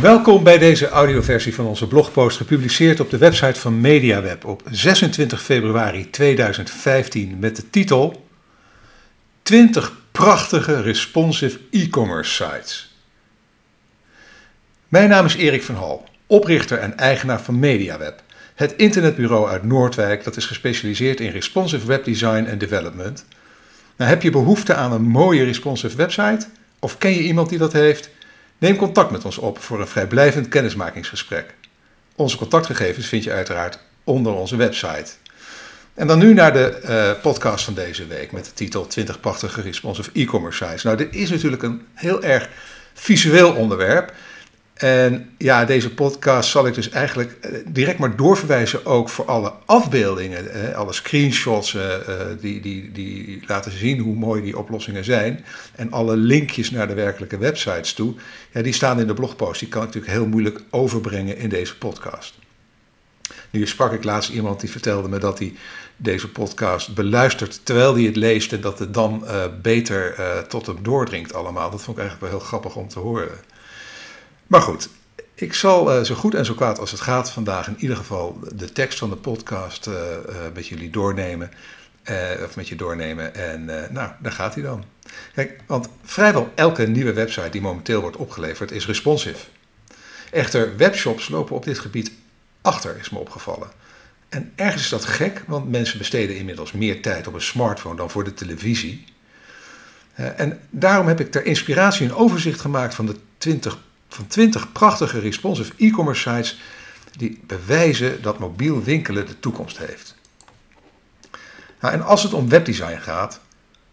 Welkom bij deze audioversie van onze blogpost, gepubliceerd op de website van MediaWeb op 26 februari 2015 met de titel 20 prachtige responsive e-commerce sites. Mijn naam is Erik van Hal, oprichter en eigenaar van MediaWeb, het internetbureau uit Noordwijk dat is gespecialiseerd in responsive webdesign en development. Nou, heb je behoefte aan een mooie responsive website? Of ken je iemand die dat heeft? Neem contact met ons op voor een vrijblijvend kennismakingsgesprek. Onze contactgegevens vind je uiteraard onder onze website. En dan nu naar de uh, podcast van deze week met de titel 20 prachtige responsive e-commerce sites. Nou, dit is natuurlijk een heel erg visueel onderwerp. En ja, deze podcast zal ik dus eigenlijk eh, direct maar doorverwijzen ook voor alle afbeeldingen, alle screenshots eh, eh, die, die, die laten zien hoe mooi die oplossingen zijn. En alle linkjes naar de werkelijke websites toe, ja, die staan in de blogpost. Die kan ik natuurlijk heel moeilijk overbrengen in deze podcast. Nu sprak ik laatst iemand die vertelde me dat hij deze podcast beluistert terwijl hij het leest en dat het dan beter tot hem doordringt allemaal. Dat vond ik eigenlijk wel heel grappig om te horen. Maar goed, ik zal uh, zo goed en zo kwaad als het gaat vandaag in ieder geval de tekst van de podcast uh, uh, met jullie doornemen. of met je doornemen. En nou, daar gaat hij dan. Kijk, want vrijwel elke nieuwe website die momenteel wordt opgeleverd is responsive. Echter, webshops lopen op dit gebied achter, is me opgevallen. En ergens is dat gek, want mensen besteden inmiddels meer tijd op een smartphone dan voor de televisie. en daarom heb ik ter inspiratie een overzicht gemaakt van de 20 van 20 prachtige responsive e-commerce sites die bewijzen dat mobiel winkelen de toekomst heeft. Nou, en als het om webdesign gaat,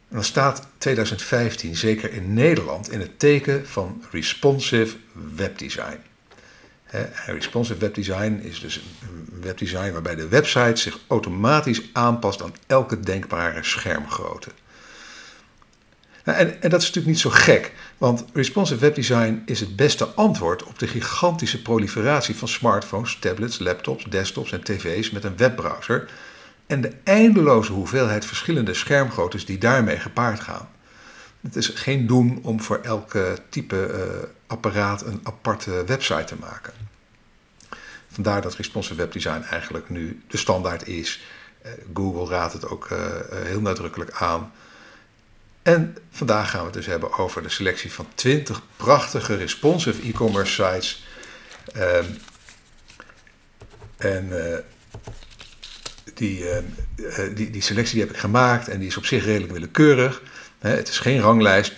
dan staat 2015 zeker in Nederland in het teken van responsive webdesign. responsive webdesign is dus een webdesign waarbij de website zich automatisch aanpast aan elke denkbare schermgrootte. Nou, en, dat is natuurlijk niet zo gek, want responsive webdesign is het beste antwoord op de gigantische proliferatie van smartphones, tablets, laptops, desktops en tv's met een webbrowser en de eindeloze hoeveelheid verschillende schermgroottes die daarmee gepaard gaan. Het is geen doen om voor elke type uh, apparaat een aparte website te maken. Vandaar dat responsive webdesign eigenlijk nu de standaard is. Uh, Google raadt het ook uh, heel nadrukkelijk aan. En vandaag gaan we het dus hebben over de selectie van 20 prachtige responsive e-commerce sites. Um, en uh, die, uh, die, die selectie die heb ik gemaakt en die is op zich redelijk willekeurig. het is geen ranglijst,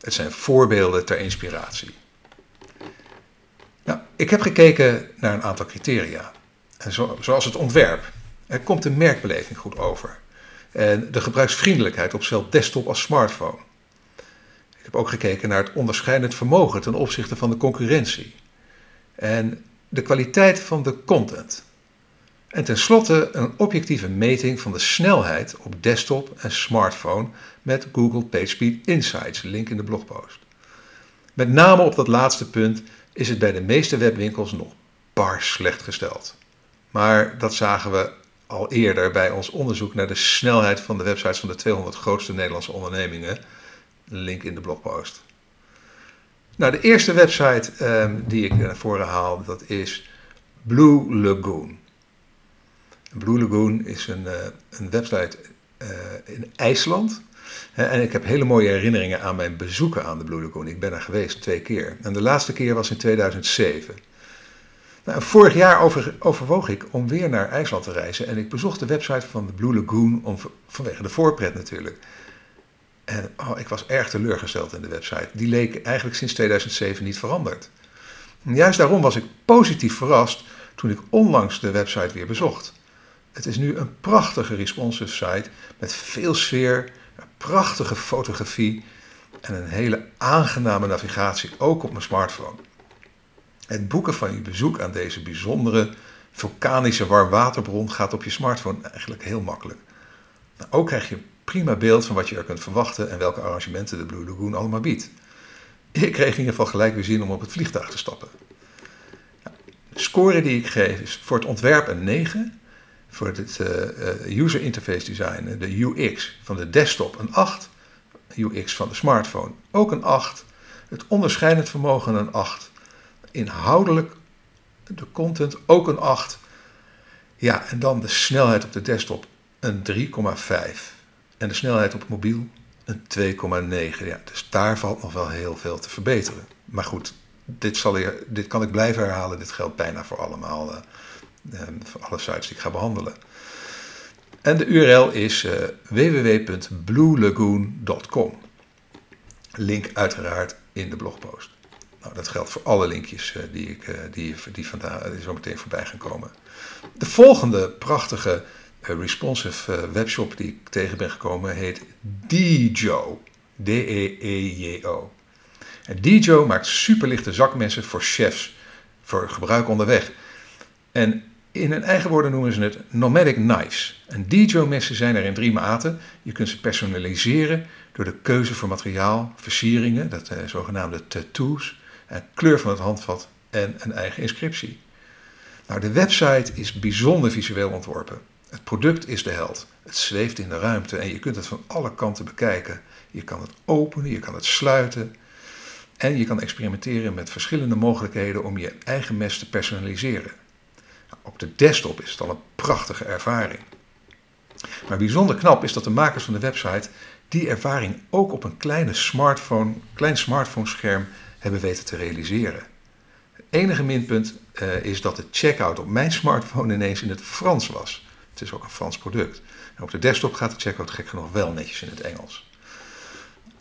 het zijn voorbeelden ter inspiratie. Nou, ik heb gekeken naar een aantal criteria. En zo, zoals het ontwerp. Er komt de merkbeleving goed over. En de gebruiksvriendelijkheid op zowel desktop als smartphone. Ik heb ook gekeken naar het onderscheidend vermogen ten opzichte van de concurrentie. En de kwaliteit van de content. En tenslotte een objectieve meting van de snelheid op desktop en smartphone met Google PageSpeed Insights, link in de blogpost. Met name op dat laatste punt is het bij de meeste webwinkels nog bar slecht gesteld. Maar dat zagen we al eerder bij ons onderzoek naar de snelheid van de websites van de 200 grootste Nederlandse ondernemingen. Link in de blogpost. Nou, de eerste website um, die ik naar voren haal, dat is Blue Lagoon. Blue Lagoon is een, uh, een website uh, in IJsland. En ik heb hele mooie herinneringen aan mijn bezoeken aan de Blue Lagoon. Ik ben er geweest twee keer. En de laatste keer was in 2007. Nou, vorig jaar over, overwoog ik om weer naar IJsland te reizen. En ik bezocht de website van de Blue Lagoon om, vanwege de voorpret natuurlijk. En oh, ik was erg teleurgesteld in de website. Die leek eigenlijk sinds 2007 niet veranderd. En juist daarom was ik positief verrast toen ik onlangs de website weer bezocht. Het is nu een prachtige responsive site met veel sfeer, prachtige fotografie en een hele aangename navigatie, ook op mijn smartphone. Het boeken van je bezoek aan deze bijzondere vulkanische warmwaterbron gaat op je smartphone eigenlijk heel makkelijk. Nou, ook krijg je een prima beeld van wat je er kunt verwachten en welke arrangementen de Blue Lagoon allemaal biedt. Ik kreeg in ieder geval gelijk weer zin om op het vliegtuig te stappen. De score die ik geef is voor het ontwerp een 9, voor het uh, user interface design, de UX van de desktop een 8, UX van de smartphone ook een 8, het onderscheidend vermogen een 8 Inhoudelijk de content ook een 8. Ja, en dan de snelheid op de desktop een 3,5. En de snelheid op mobiel een 2,9. Ja, dus daar valt nog wel heel veel te verbeteren. Maar goed, dit, zal dit kan ik blijven herhalen. Dit geldt bijna voor allemaal, uh, voor alle sites die ik ga behandelen. En de URL is uh, www.bluelagoon.com. Link uiteraard in de blogpost. Nou, dat geldt voor alle linkjes uh, die, ik, die, die, vandaag, die zo meteen voorbij gaan komen. De volgende prachtige responsive webshop die ik tegen ben gekomen heet Djo. D-E-E-J-O. En Djo maakt superlichte zakmessen voor chefs voor gebruik onderweg. En in hun eigen woorden noemen ze het nomadic knives. En Djo-messen zijn er in drie maten. Je kunt ze personaliseren door de keuze voor materiaal, versieringen, dat eh, zogenaamde tattoos, en kleur van het handvat en een eigen inscriptie. Nou, de website is bijzonder visueel ontworpen. Het product is de held. Het zweeft in de ruimte en je kunt het van alle kanten bekijken. Je kan het openen, je kan het sluiten. En je kan experimenteren met verschillende mogelijkheden om je eigen mes te personaliseren. Op de desktop is het al een prachtige ervaring. Maar bijzonder knap is dat de makers van de website die ervaring ook op een kleine smartphone, klein smartphone-scherm hebben weten te realiseren. Het enige minpunt uh, is dat de checkout op mijn smartphone ineens in het Frans was. Het is ook een Frans product. En op de desktop gaat de checkout gek genoeg wel netjes in het Engels.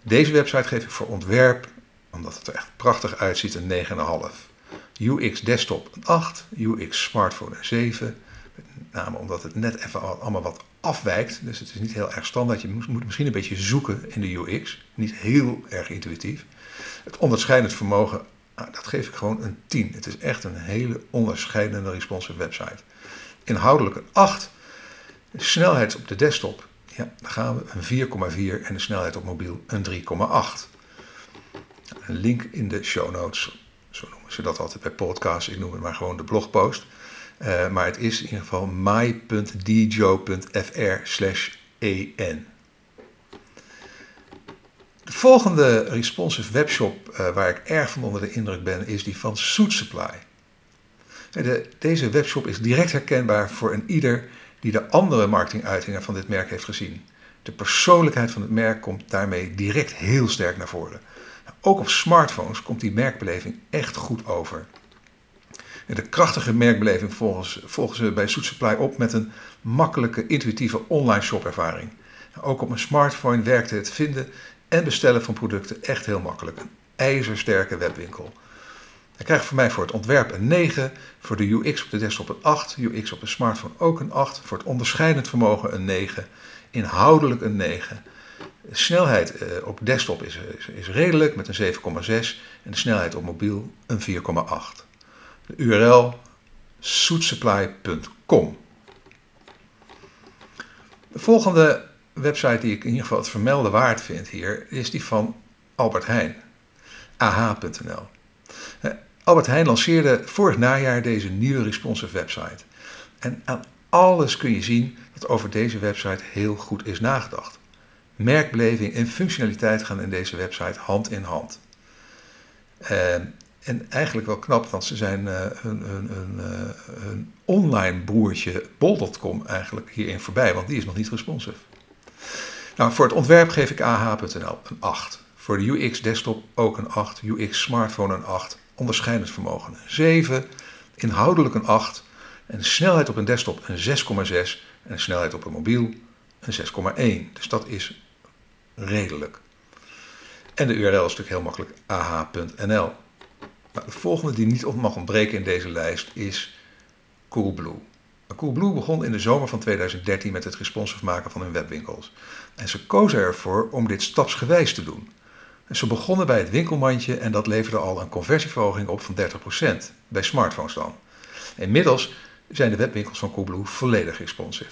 Deze website geef ik voor ontwerp, omdat het er echt prachtig uitziet, een 9,5. UX desktop een 8, UX smartphone een 7. Met name omdat het net even allemaal wat afwijkt. Dus het is niet heel erg standaard. Je moet misschien een beetje zoeken in de UX. Niet heel erg intuïtief. Het onderscheidend vermogen, nou, dat geef ik gewoon een 10. Het is echt een hele onderscheidende responsive website. Inhoudelijk een 8. De snelheid op de desktop, ja, dan gaan we een 4,4 en de snelheid op mobiel een 3,8. Een link in de show notes, zo noemen ze dat altijd bij podcasts, ik noem het maar gewoon de blogpost. Uh, maar het is in ieder geval my.djo.fr en. De volgende responsive webshop uh, waar ik erg van onder de indruk ben, is die van Suit Supply. De, deze webshop is direct herkenbaar voor een ieder die de andere marketinguitingen van dit merk heeft gezien. De persoonlijkheid van het merk komt daarmee direct heel sterk naar voren. Ook op smartphones komt die merkbeleving echt goed over. De krachtige merkbeleving volgen, ze bij Soet Supply op met een makkelijke, intuïtieve online shopervaring. Ook op mijn smartphone werkte het vinden en bestellen van producten echt heel makkelijk. Een ijzersterke webwinkel. Hij krijgt voor mij voor het ontwerp een 9, voor de UX op de desktop een 8, UX op de smartphone ook een 8, voor het onderscheidend vermogen een 9, inhoudelijk een 9. De snelheid eh, op desktop is, is, is redelijk met een 7,6 en de snelheid op mobiel een 4,8. De URL soetsupply.com. De volgende website die ik in ieder geval het vermelden waard vind hier is die van Albert Heijn. ah.nl. Albert Heijn lanceerde vorig najaar deze nieuwe responsive website. En aan alles kun je zien dat over deze website heel goed is nagedacht. Merkbeleving en functionaliteit gaan in deze website hand in hand. Uh, en eigenlijk wel knap, want ze zijn een, een, een, een, online broertje bol.com eigenlijk hierin voorbij, want die is nog niet responsive. Nou, voor het ontwerp geef ik ah.nl een 8. Voor de UX desktop ook een 8, UX smartphone een 8, onderscheidend vermogen een 7, inhoudelijk een 8 en snelheid op een desktop een 6,6 en snelheid op een mobiel een 6,1. Dus dat is redelijk. En de URL is natuurlijk heel makkelijk ah.nl. Nou, de volgende die niet mag ontbreken in deze lijst is Coolblue. Coolblue begon in de zomer van 2013 met het responsive maken van hun webwinkels. En ze kozen ervoor om dit stapsgewijs te doen. En ze begonnen bij het winkelmandje en dat leverde al een conversieverhoging op van 30%, bij smartphones dan. Inmiddels zijn de webwinkels van Coolblue volledig responsive.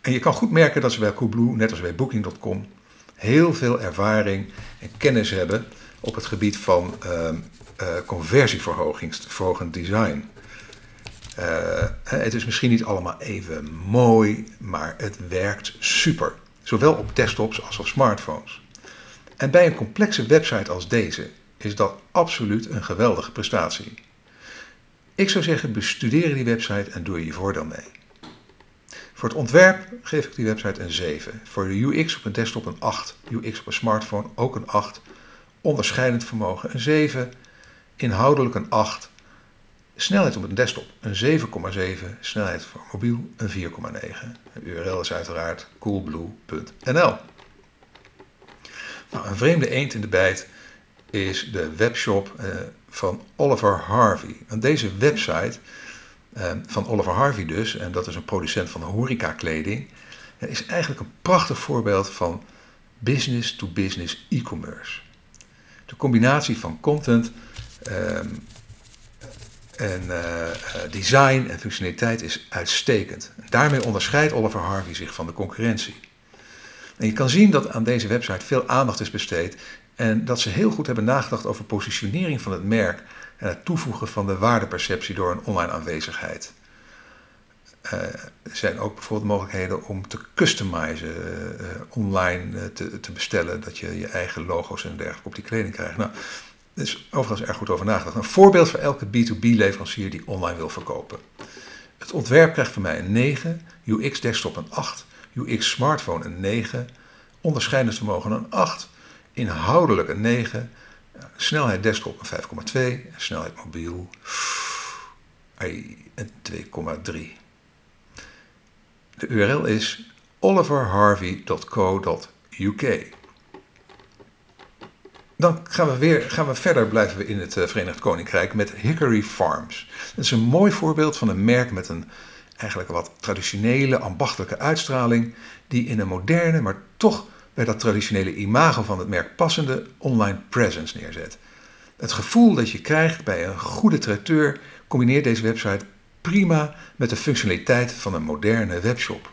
En je kan goed merken dat ze bij Coolblue, net als bij Booking.com, heel veel ervaring en kennis hebben op het gebied van uh, uh, conversieverhogend design. Uh, het is misschien niet allemaal even mooi, maar het werkt super. Zowel op desktops als op smartphones. En bij een complexe website als deze is dat absoluut een geweldige prestatie. Ik zou zeggen, bestudeer die website en doe er je voordeel mee. Voor het ontwerp geef ik die website een 7. Voor de UX op een desktop een 8. UX op een smartphone ook een 8. Onderscheidend vermogen een 7. Inhoudelijk een 8. Snelheid op een desktop een 7,7. Snelheid voor mobiel een 4,9. De URL is uiteraard coolblue.nl. Nou, een vreemde eend in de bijt is de webshop eh, van Oliver Harvey. Deze website eh, van Oliver Harvey dus, en dat is een producent van horeca-kleding, is eigenlijk een prachtig voorbeeld van business-to-business e-commerce. De combinatie van content ehm, en uh, design en functionaliteit is uitstekend. Daarmee onderscheidt Oliver Harvey zich van de concurrentie. En je kan zien dat aan deze website veel aandacht is besteed en dat ze heel goed hebben nagedacht over positionering van het merk en het toevoegen van de waardeperceptie door een online aanwezigheid. Uh, er zijn ook bijvoorbeeld mogelijkheden om te customizen, online te, te, bestellen, dat je je eigen logo's en dergelijke op die kleding krijgt. Nou, er is overigens erg goed over nagedacht. Een voorbeeld voor elke B2B-leverancier die online wil verkopen. Het ontwerp krijgt van mij een 9, UX desktop een 8, UX smartphone een 9, onderscheidend vermogen een 8, inhoudelijk een 9, snelheid desktop een 5,2, snelheid mobiel een 2,3. De URL is oliverharvey.co.uk. Dan gaan we, weer, gaan we verder, blijven we in het eh, Verenigd Koninkrijk met Hickory Farms. Dat is een mooi voorbeeld van een merk met een eigenlijk wat traditionele, ambachtelijke uitstraling, die in een moderne, maar toch bij dat traditionele imago van het merk passende online presence neerzet. Het gevoel dat je krijgt bij een goede traiteur combineert deze website prima met de functionaliteit van een moderne webshop.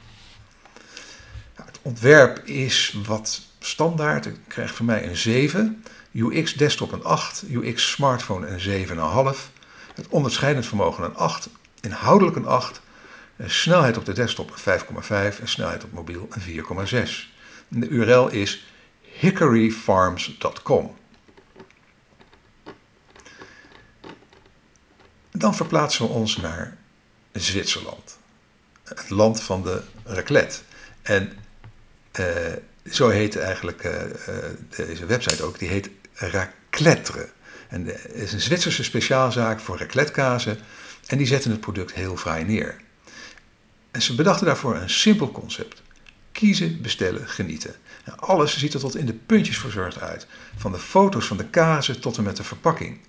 Ontwerp is wat standaard. Ik krijg van mij een 7. UX desktop een 8. UX smartphone een 7,5. Het onderscheidend vermogen een 8. Inhoudelijk een 8. snelheid op de desktop een 5,5 en snelheid op mobiel een 4,6. De URL is hickoryfarms.com. Dan verplaatsen we ons naar Zwitserland. Het land van de raclette. En zo heet eigenlijk uh, deze website ook. Die heet Raclettre. En het is een Zwitserse speciaalzaak voor raclettekazen. En die zetten het product heel fraai neer. En ze bedachten daarvoor een simpel concept. Kiezen, bestellen, genieten. Alles ziet er tot in de puntjes verzorgd uit. Van de foto's van de kazen tot en met de verpakking.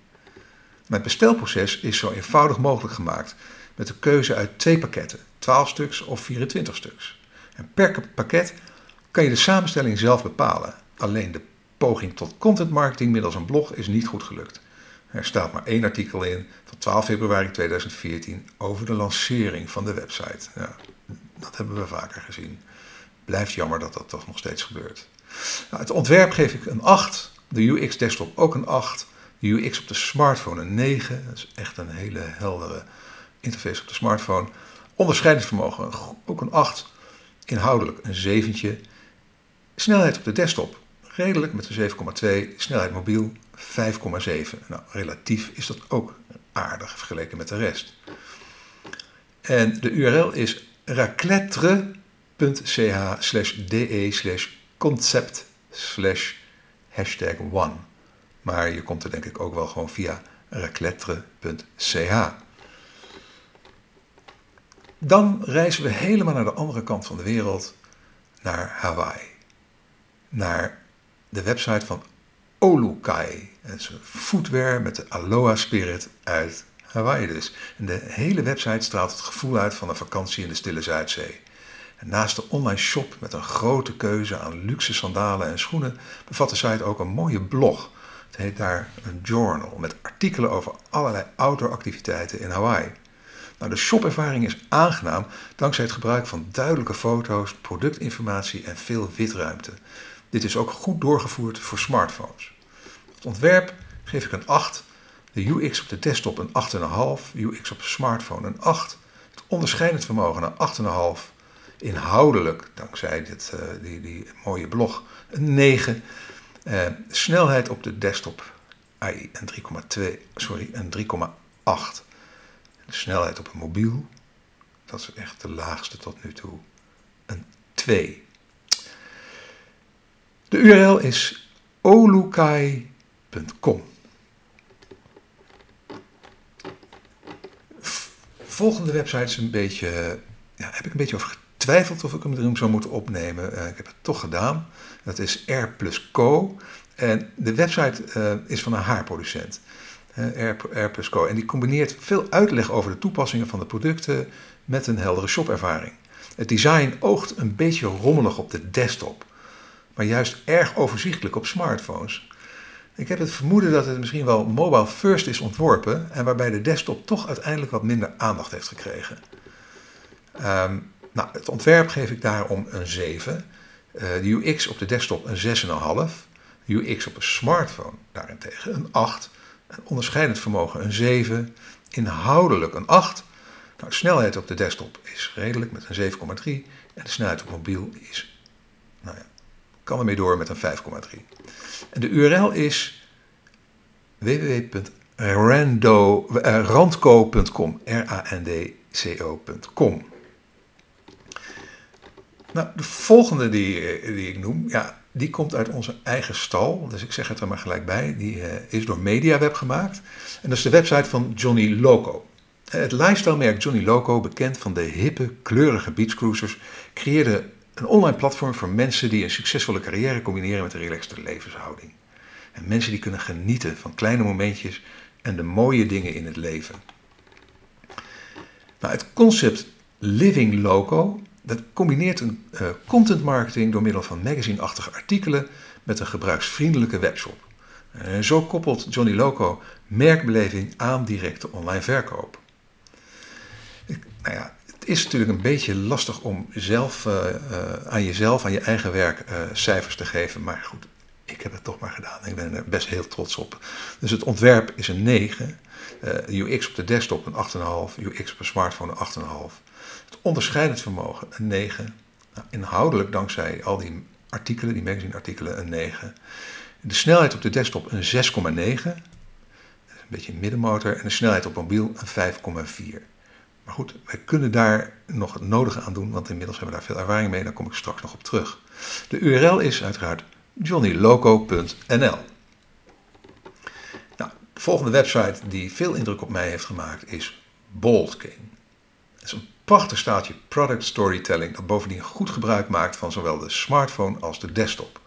Maar het bestelproces is zo eenvoudig mogelijk gemaakt. Met de keuze uit twee pakketten, 12 stuks of 24 stuks. En per pakket kan je de samenstelling zelf bepalen. Alleen de poging tot content marketing middels een blog is niet goed gelukt. Er staat maar één artikel in van 12 februari 2014 over de lancering van de website. Ja, dat hebben we vaker gezien. Blijft jammer dat dat toch nog steeds gebeurt. Nou, het ontwerp geef ik een 8, de UX desktop ook een 8, de UX op de smartphone een 9. Dat is echt een hele heldere interface op de smartphone. Onderscheidingsvermogen ook een 8, inhoudelijk een 7. Snelheid op de desktop redelijk met een 7,2, snelheid mobiel 5,7. Nou, relatief is dat ook aardig vergeleken met de rest. En de URL is raclettre.ch slash de slash concept slash hashtag one. Maar je komt er denk ik ook wel gewoon via raclettre.ch. Dan reizen we helemaal naar de andere kant van de wereld, naar Hawaii. Naar de website van Olukai. Het is footwear met de Aloha Spirit uit Hawaii dus. De hele website straalt het gevoel uit van een vakantie in de stille Zuidzee. Naast de online shop met een grote keuze aan luxe sandalen en schoenen bevat de site ook een mooie blog. Het heet daar een journal met artikelen over allerlei outdoor activiteiten in Hawaii. Nou, de shopervaring is aangenaam dankzij het gebruik van duidelijke foto's, productinformatie en veel witruimte. Dit is ook goed doorgevoerd voor smartphones. Het ontwerp geef ik een 8, de UX op de desktop een 8,5, UX op de smartphone een 8, het onderscheidend vermogen een 8,5, inhoudelijk, dankzij uh, die, die mooie blog, een 9, uh, snelheid op de desktop een 3,2, sorry, een 3,8. De snelheid op een mobiel, dat is echt de laagste tot nu toe, een 2. De URL is olukai.com. Volgende website is een beetje, ja, heb ik een beetje over getwijfeld of ik hem erin zou moeten opnemen. Uh, ik heb het toch gedaan. Dat is R plus Co. En de website uh, is van een haarproducent. Co. En die combineert veel uitleg over de toepassingen van de producten met een heldere shopervaring. Het design oogt een beetje rommelig op de desktop, maar juist erg overzichtelijk op smartphones. Ik heb het vermoeden dat het misschien wel mobile first is ontworpen en waarbij de desktop toch uiteindelijk wat minder aandacht heeft gekregen. Um, nou, het ontwerp geef ik daarom een 7. Uh, de UX op de desktop een 6,5. De UX op een smartphone daarentegen een 8. En onderscheidend vermogen een 7. Inhoudelijk een 8. Nou, de snelheid op de desktop is redelijk met een 7,3. En de snelheid op mobiel is, nou ja, kan ermee door met een 5,3. En de URL is www.randco.com. R-A-N-D-C-O.com. Nou, de volgende die, eh, die ik noem, ja, die komt uit onze eigen stal. Dus ik zeg het er maar gelijk bij. Die uh, is door MediaWeb gemaakt. En dat is de website van Johnny Loco. Eh, het lifestyle-merk Johnny Loco, bekend van de hippe, kleurige beachcruisers, creëerde een online platform voor mensen die een succesvolle carrière combineren met een relaxte levenshouding. En mensen die kunnen genieten van kleine momentjes en de mooie dingen in het leven. Nou, het concept Living Loco dat combineert een uh, content marketing door middel van magazine-achtige artikelen met een gebruiksvriendelijke webshop. Uh, zo koppelt Johnny Loco merkbeleving aan directe online verkoop. Ik, nou ja, het is natuurlijk een beetje lastig om zelf, uh, aan jezelf, aan je eigen werk cijfers te geven, maar goed, ik heb het toch maar gedaan. Ik ben er best heel trots op. Dus het ontwerp is een 9. UX op de desktop een 8,5. UX op een smartphone een 8,5 onderscheidend vermogen een 9. Nou, inhoudelijk dankzij al die artikelen, die magazine-artikelen, een 9. De snelheid op de desktop een 6,9. Een beetje middenmotor. En de snelheid op mobiel een 5,4. Maar goed, wij kunnen daar nog het nodige aan doen, want inmiddels hebben we daar veel ervaring mee. Daar kom ik straks nog op terug. De URL is uiteraard johnnyloco.nl. Nou, de volgende website die veel indruk op mij heeft gemaakt is Boldking. Dat is een prachtig staatje product storytelling dat bovendien goed gebruik maakt van zowel de smartphone als de desktop.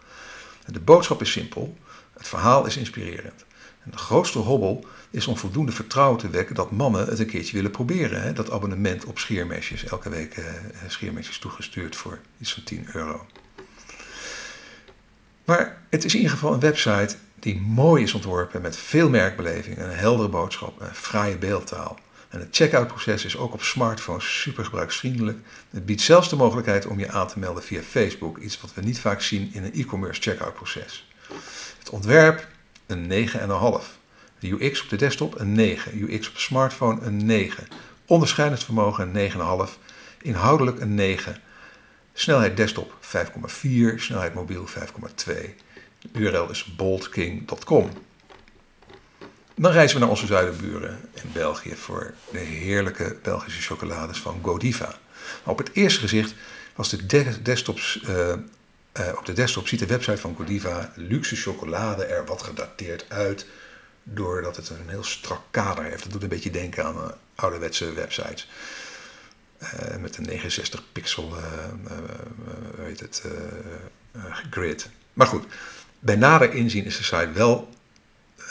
De boodschap is simpel, het verhaal is inspirerend. En de grootste hobbel is om voldoende vertrouwen te wekken dat mannen het een keertje willen proberen. Hè? Dat abonnement op scheermesjes, elke week eh, scheermesjes toegestuurd voor iets van 10 euro. Maar het is in ieder geval een website die mooi is ontworpen met veel merkbeleving, een heldere boodschap en fraaie beeldtaal. En het checkout proces is ook op smartphones super gebruiksvriendelijk. Het biedt zelfs de mogelijkheid om je aan te melden via Facebook, iets wat we niet vaak zien in een e-commerce checkout proces. Het ontwerp een 9,5. De UX op de desktop een 9. UX op smartphone een 9. Onderscheidingsvermogen een 9,5. Inhoudelijk een 9. Snelheid desktop 5,4. Snelheid mobiel 5,2. De URL is boldking.com. Dan reizen we naar onze zuidenburen in België voor de heerlijke Belgische chocolades van Godiva. op het eerste gezicht was de desktops, uh, op de desktop ziet de website van Godiva luxe chocolade er wat gedateerd uit, doordat het een heel strak kader heeft. Dat doet een beetje denken aan uh, ouderwetse websites. met een 69 pixel weet het, grid. Maar goed, bij nader inzien is de site wel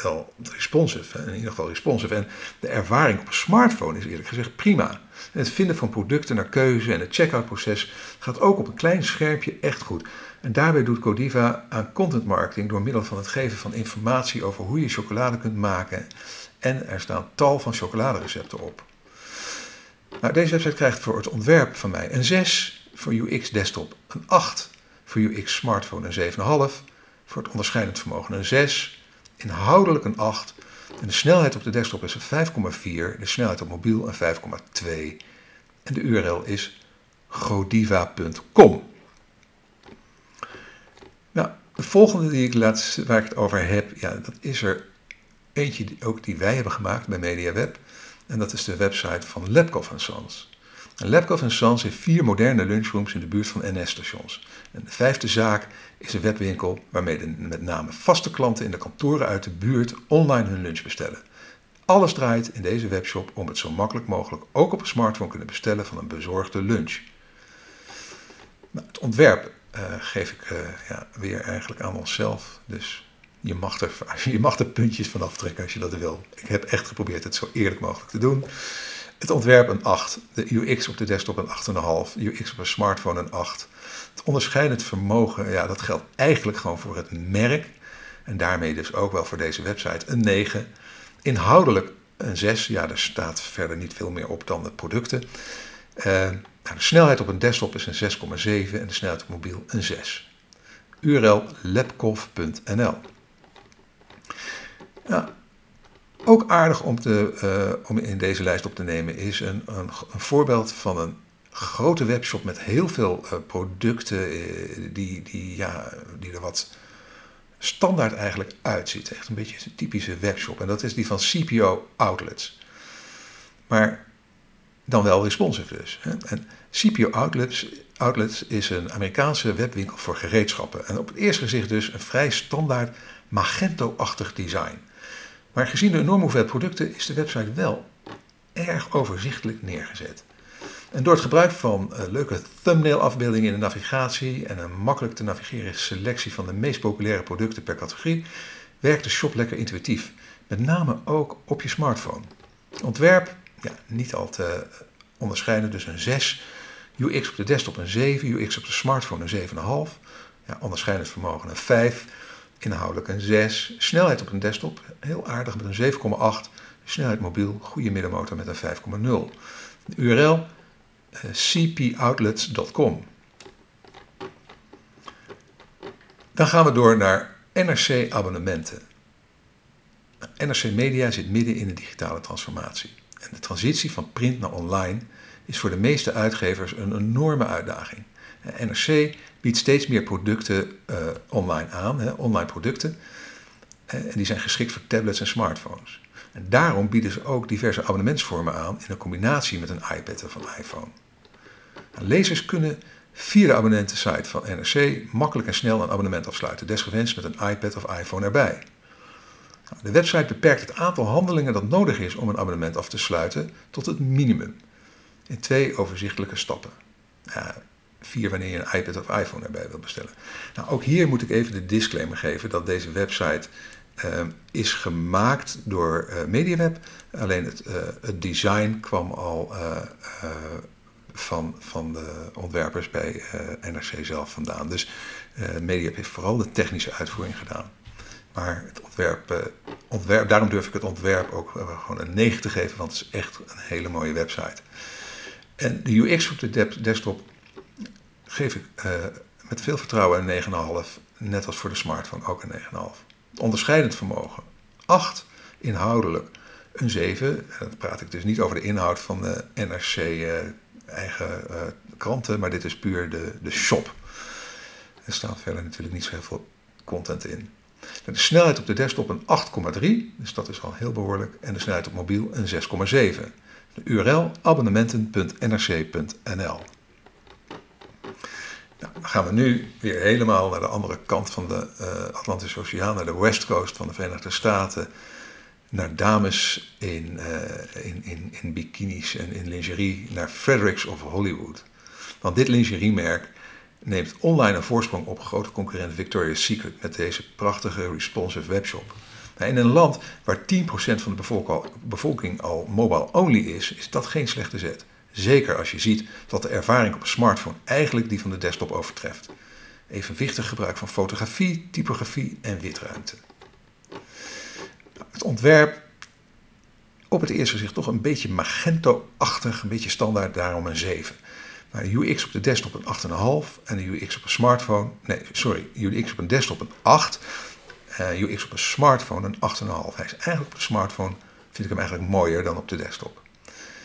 wel responsive, in ieder geval responsive. En de ervaring op een smartphone is eerlijk gezegd prima. Het vinden van producten naar keuze en het checkout proces gaat ook op een klein schermpje echt goed. En daarbij doet Godiva aan content marketing door middel van het geven van informatie over hoe je chocolade kunt maken. En er staan tal van chocoladerecepten op. Nou, deze website krijgt voor het ontwerp van mij een 6, voor UX desktop een 8, voor UX smartphone een 7,5, voor het onderscheidend vermogen een 6, inhoudelijk een 8. En de snelheid op de desktop is een 5,4. De snelheid op mobiel een 5,2. En de URL is godiva.com. De volgende die ik laat, waar ik het over heb, ja, dat is er eentje die, ook die wij hebben gemaakt bij MediaWeb. En dat is de website van Lepkov Sons. En Lepkov Sons heeft vier moderne lunchrooms in de buurt van NS-stations. En de vijfde zaak is een webwinkel waarmee de, met name vaste klanten in de kantoren uit de buurt online hun lunch bestellen. Alles draait in deze webshop om het zo makkelijk mogelijk ook op een smartphone kunnen bestellen van een bezorgde lunch. Nou, het ontwerp uh, geef ik uh, ja, weer eigenlijk aan onszelf. Dus je mag, er, je mag er puntjes van aftrekken als je dat wil. Ik heb echt geprobeerd het zo eerlijk mogelijk te doen. Het ontwerp een 8, de UX op de desktop een 8,5, UX op een smartphone een 8. Het onderscheidend vermogen, ja, dat geldt eigenlijk gewoon voor het merk. En daarmee dus ook wel voor deze website een 9. Inhoudelijk een 6, ja, er staat verder niet veel meer op dan de producten. Uh, de snelheid op een desktop is een 6,7 en de snelheid op mobiel een 6. URL. Nou, ook aardig om, te, uh, om in deze lijst op te nemen is een, een, een voorbeeld van een grote webshop met heel veel uh, producten uh, die, die, ja, die er wat standaard eigenlijk uitziet. Echt een beetje een typische webshop. En dat is die van CPO Outlets. Maar dan wel responsive dus. En CPO Outlets, Outlets is een Amerikaanse webwinkel voor gereedschappen. En op het eerste gezicht dus een vrij standaard Magento-achtig design. Maar gezien de enorme hoeveelheid producten is de website wel erg overzichtelijk neergezet. En door het gebruik van uh, leuke thumbnail-afbeeldingen in de navigatie en een makkelijk te navigeren selectie van de meest populaire producten per categorie, werkt de shop lekker intuïtief. Met name ook op je smartphone. Ontwerp, ja, niet al te onderscheiden, dus een 6. UX op de desktop een 7, UX op de smartphone een 7,5. Ja, onderscheidend vermogen een 5 inhoudelijk een 6. Snelheid op een desktop, heel aardig met een 7,8. Snelheid mobiel, goede middenmotor met een 5,0. De URL uh, cpoutlets.com. Dan gaan we door naar NRC abonnementen. NRC Media zit midden in de digitale transformatie. De transitie van print naar online is voor de meeste uitgevers een enorme uitdaging. NRC biedt steeds meer producten uh, online aan, hè, online producten. Uh, en die zijn geschikt voor tablets en smartphones. En daarom bieden ze ook diverse abonnementsvormen aan in een combinatie met een iPad of een iPhone. Lezers kunnen via de abonnentensite van NRC makkelijk en snel een abonnement afsluiten, desgewenst met een iPad of iPhone erbij. De website beperkt het aantal handelingen dat nodig is om een abonnement af te sluiten tot het minimum. In twee overzichtelijke stappen. Uh, vier wanneer je een iPad of iPhone erbij wilt bestellen. Nou, ook hier moet ik even de disclaimer geven dat deze website uh, is gemaakt door uh, MediaWeb. Alleen het, uh, het, design kwam al van, van de ontwerpers bij NRC zelf vandaan. Dus MediaWeb heeft vooral de technische uitvoering gedaan. Maar het ontwerp, ontwerp, daarom durf ik het ontwerp ook gewoon een 9 te geven, want het is echt een hele mooie website. En de UX op de desktop geef ik uh, met veel vertrouwen een 9,5. Net als voor de smartphone ook een 9,5. Onderscheidend vermogen 8. Inhoudelijk een 7. En dan praat ik dus niet over de inhoud van de NRC eigen kranten, maar dit is puur de, de shop. Er staat verder natuurlijk niet zo heel veel content in. De snelheid op de desktop een 8,3, dus dat is al heel behoorlijk. En de snelheid op mobiel een 6,7. De URL abonnementen.nrc.nl. Nou, dan gaan we nu weer helemaal naar de andere kant van de uh, Atlantische Oceaan, naar de West Coast van de Verenigde Staten. Naar dames in, uh, in, in, in bikinis en in lingerie, naar Fredericks of Hollywood. Want dit lingeriemerk neemt online een voorsprong op grote concurrent Victoria's Secret met deze prachtige responsive webshop. Nou, in een land waar 10% van de bevolking al mobile only is, is dat geen slechte zet. Zeker als je ziet dat de ervaring op een smartphone eigenlijk die van de desktop overtreft. Evenwichtig gebruik van fotografie, typografie en witruimte. Het ontwerp op het eerste gezicht toch een beetje magento-achtig, een beetje standaard, daarom een 7. UX op de desktop een 8,5 en de UX op een smartphone, nee, sorry, UX op een desktop een 8, uh, UX op een smartphone een 8,5. Hij is eigenlijk op de smartphone, vind ik hem eigenlijk mooier dan op de desktop.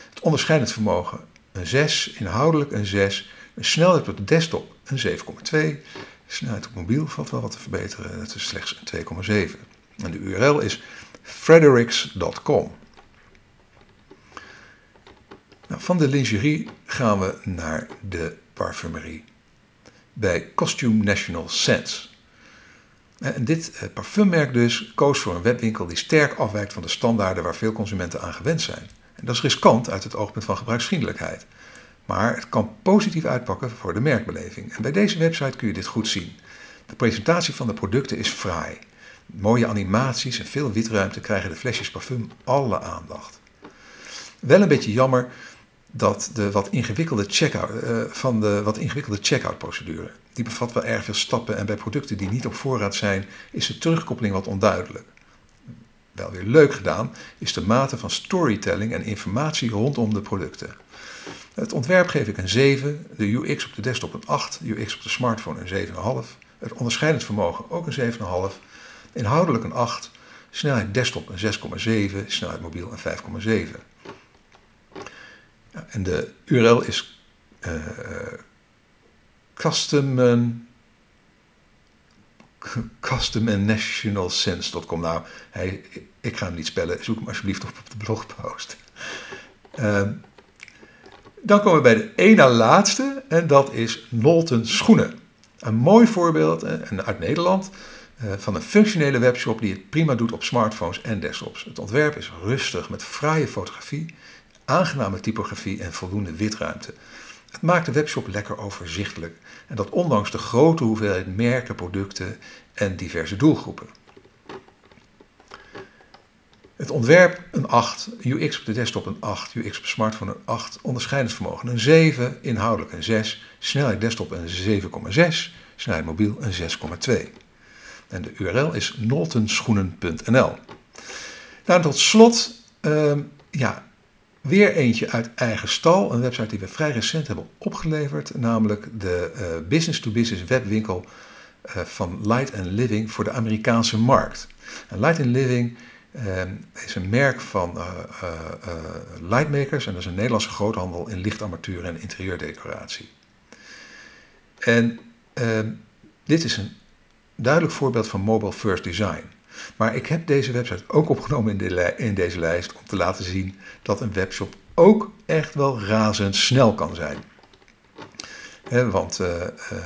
Het onderscheidend vermogen een 6, inhoudelijk een 6, een snelheid op de desktop een 7,2, snelheid op mobiel valt wel wat te verbeteren, dat is slechts een 2,7. En de URL is fredericks.com. Nou, van de lingerie gaan we naar de parfumerie bij Costume National Scents. En dit eh, parfummerk dus koos voor een webwinkel die sterk afwijkt van de standaarden waar veel consumenten aan gewend zijn. En dat is riskant uit het oogpunt van gebruiksvriendelijkheid. Maar het kan positief uitpakken voor de merkbeleving. En bij deze website kun je dit goed zien. De presentatie van de producten is fraai. Mooie animaties en veel witruimte krijgen de flesjes parfum alle aandacht. Wel een beetje jammer dat de wat ingewikkelde checkout, uh, van de wat ingewikkelde checkout procedure. Die bevat wel erg veel stappen en bij producten die niet op voorraad zijn is de terugkoppeling wat onduidelijk. Wel weer leuk gedaan is de mate van storytelling en informatie rondom de producten. Het ontwerp geef ik een 7, de UX op de desktop een 8, UX op de smartphone een 7,5, het onderscheidend vermogen ook een 7,5, inhoudelijk een 8, snelheid desktop een 6,7, snelheid mobiel een 5,7. En de URL is uh, custom, custom and nationalsense.com. Nou, ik ga hem niet spellen. Zoek hem alsjeblieft op op de blogpost. Uh, dan komen we bij de ene laatste en dat is Nolten Schoenen. Een mooi voorbeeld en uit Nederland van een functionele webshop die het prima doet op smartphones en desktops. Het ontwerp is rustig met fraaie fotografie aangename typografie en voldoende witruimte. Het maakt de webshop lekker overzichtelijk en dat ondanks de grote hoeveelheid merken, producten en diverse doelgroepen. Het ontwerp een 8, UX op de desktop een 8, UX op smartphone een 8, onderscheidingsvermogen een 7, inhoudelijk een 6, snelheid desktop een 7,6, snelheid mobiel een 6,2. En de URL is noltenschoenen.nl. Nou, tot slot, uh, ja, Weer eentje uit eigen stal, een website die we vrij recent hebben opgeleverd, namelijk de business-to-business webwinkel uh, van Light and Living voor de Amerikaanse markt. En Light and Living uh, is een merk van lightmakers en dat is een Nederlandse groothandel in lichtarmatuur en interieurdecoratie. En dit is een duidelijk voorbeeld van mobile first design. Maar ik heb deze website ook opgenomen in, in deze lijst om te laten zien dat een webshop ook echt wel razendsnel kan zijn. want uh, uh,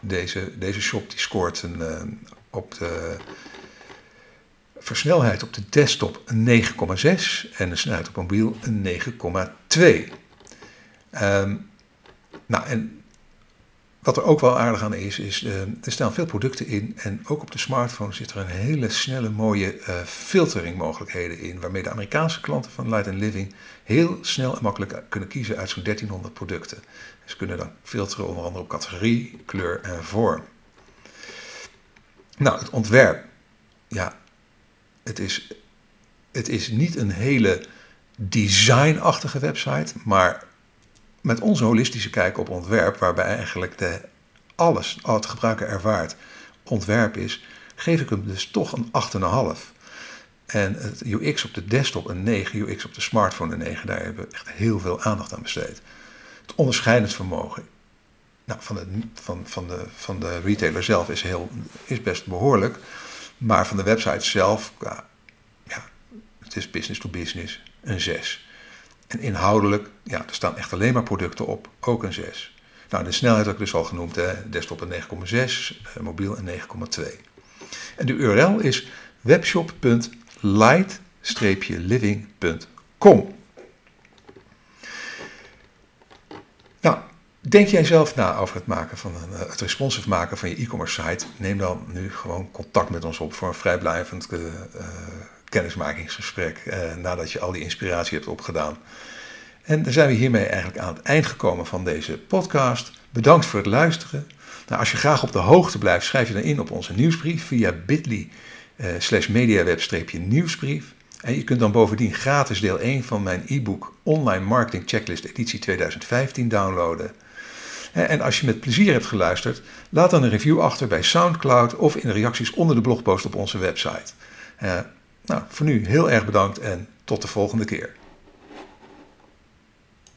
deze, deze shop die scoort een, uh, op de versnelheid op de desktop een 9,6 en de snelheid op mobiel een 9,2. Um, ehm, nou, en wat er ook wel aardig aan is, is uh, er staan veel producten in en ook op de smartphone zit er een hele snelle mooie uh, filteringmogelijkheden in, waarmee de Amerikaanse klanten van Light Living heel snel en makkelijk kunnen kiezen uit zo'n 1300 producten. Ze kunnen dan filteren onder andere op categorie, kleur en vorm. Nou, het ontwerp, ja, het is, het is niet een hele designachtige website, maar met onze holistische kijk op ontwerp, waarbij eigenlijk de, alles, al het gebruiker ervaart, ontwerp is, geef ik hem dus toch een 8,5. En het UX op de desktop een 9, UX op de smartphone een 9, daar hebben we echt heel veel aandacht aan besteed. Het onderscheidend vermogen nou, van, de, van, van, de, van de retailer zelf is, heel, is best behoorlijk. Maar van de website zelf, ja het is business to business, een 6. En inhoudelijk, ja, er staan echt alleen maar producten op, ook een 6. Nou, de snelheid heb ik dus al genoemd, hè. desktop een 9,6, eh, mobiel een 9,2. En de URL is webshop.light-living.com. Nou, denk jij zelf na over het, maken van een, eh, het responsive maken van je e-commerce site? Neem dan nu gewoon contact met ons op voor een vrijblijvend uh, kennismakingsgesprek eh, nadat je al die inspiratie hebt opgedaan. En dan zijn we hiermee eigenlijk aan het eind gekomen van deze podcast. Bedankt voor het luisteren. Nou, als je graag op de hoogte blijft, schrijf je dan in op onze nieuwsbrief via bit.ly uh, slash mediaweb-nieuwsbrief. En je kunt dan bovendien gratis deel 1 van mijn e-book Online Marketing Checklist editie 2015 downloaden. En als je met plezier hebt geluisterd, laat dan een review achter bij SoundCloud of in de reacties onder de blogpost op onze website. Nou, voor nu heel erg bedankt en tot de volgende keer.